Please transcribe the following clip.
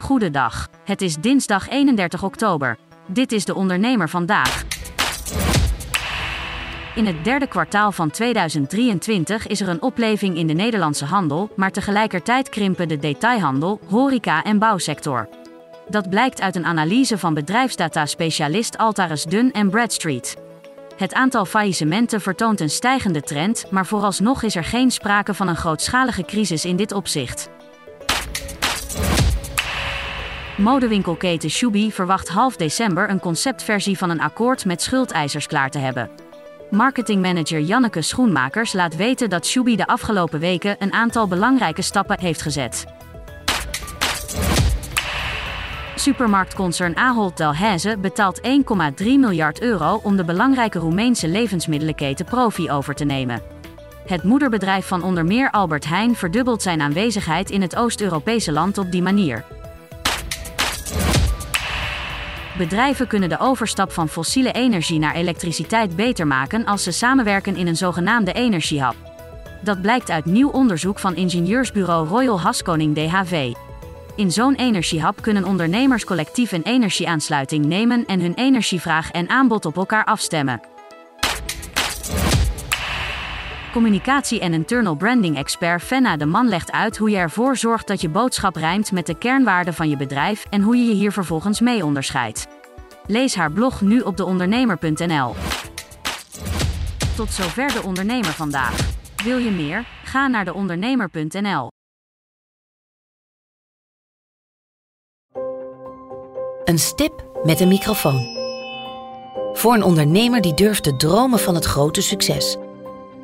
Goedendag. Het is dinsdag 31 oktober. Dit is de ondernemer vandaag. In het derde kwartaal van 2023 is er een opleving in de Nederlandse handel, maar tegelijkertijd krimpen de detailhandel, horeca en bouwsector. Dat blijkt uit een analyse van bedrijfsdata-specialist Altaris Dun en Bradstreet. Het aantal faillissementen vertoont een stijgende trend, maar vooralsnog is er geen sprake van een grootschalige crisis in dit opzicht. Modewinkelketen Shubi verwacht half december een conceptversie van een akkoord met schuldeisers klaar te hebben. Marketingmanager Janneke Schoenmakers laat weten dat Shubi de afgelopen weken een aantal belangrijke stappen heeft gezet. Supermarktconcern Ahold Delhaize betaalt 1,3 miljard euro om de belangrijke Roemeense levensmiddelenketen Profi over te nemen. Het moederbedrijf van onder meer Albert Heijn verdubbelt zijn aanwezigheid in het Oost-Europese land op die manier. Bedrijven kunnen de overstap van fossiele energie naar elektriciteit beter maken als ze samenwerken in een zogenaamde energiehub. Dat blijkt uit nieuw onderzoek van ingenieursbureau Royal Haskoning DHV. In zo'n energiehub kunnen ondernemers collectief een energieaansluiting nemen en hun energievraag en aanbod op elkaar afstemmen. Communicatie- en internal branding expert Fenna de Man legt uit hoe je ervoor zorgt dat je boodschap rijmt met de kernwaarden van je bedrijf en hoe je je hier vervolgens mee onderscheidt. Lees haar blog nu op deondernemer.nl. Tot zover de ondernemer vandaag. Wil je meer? Ga naar deondernemer.nl. Een stip met een microfoon. Voor een ondernemer die durft te dromen van het grote succes.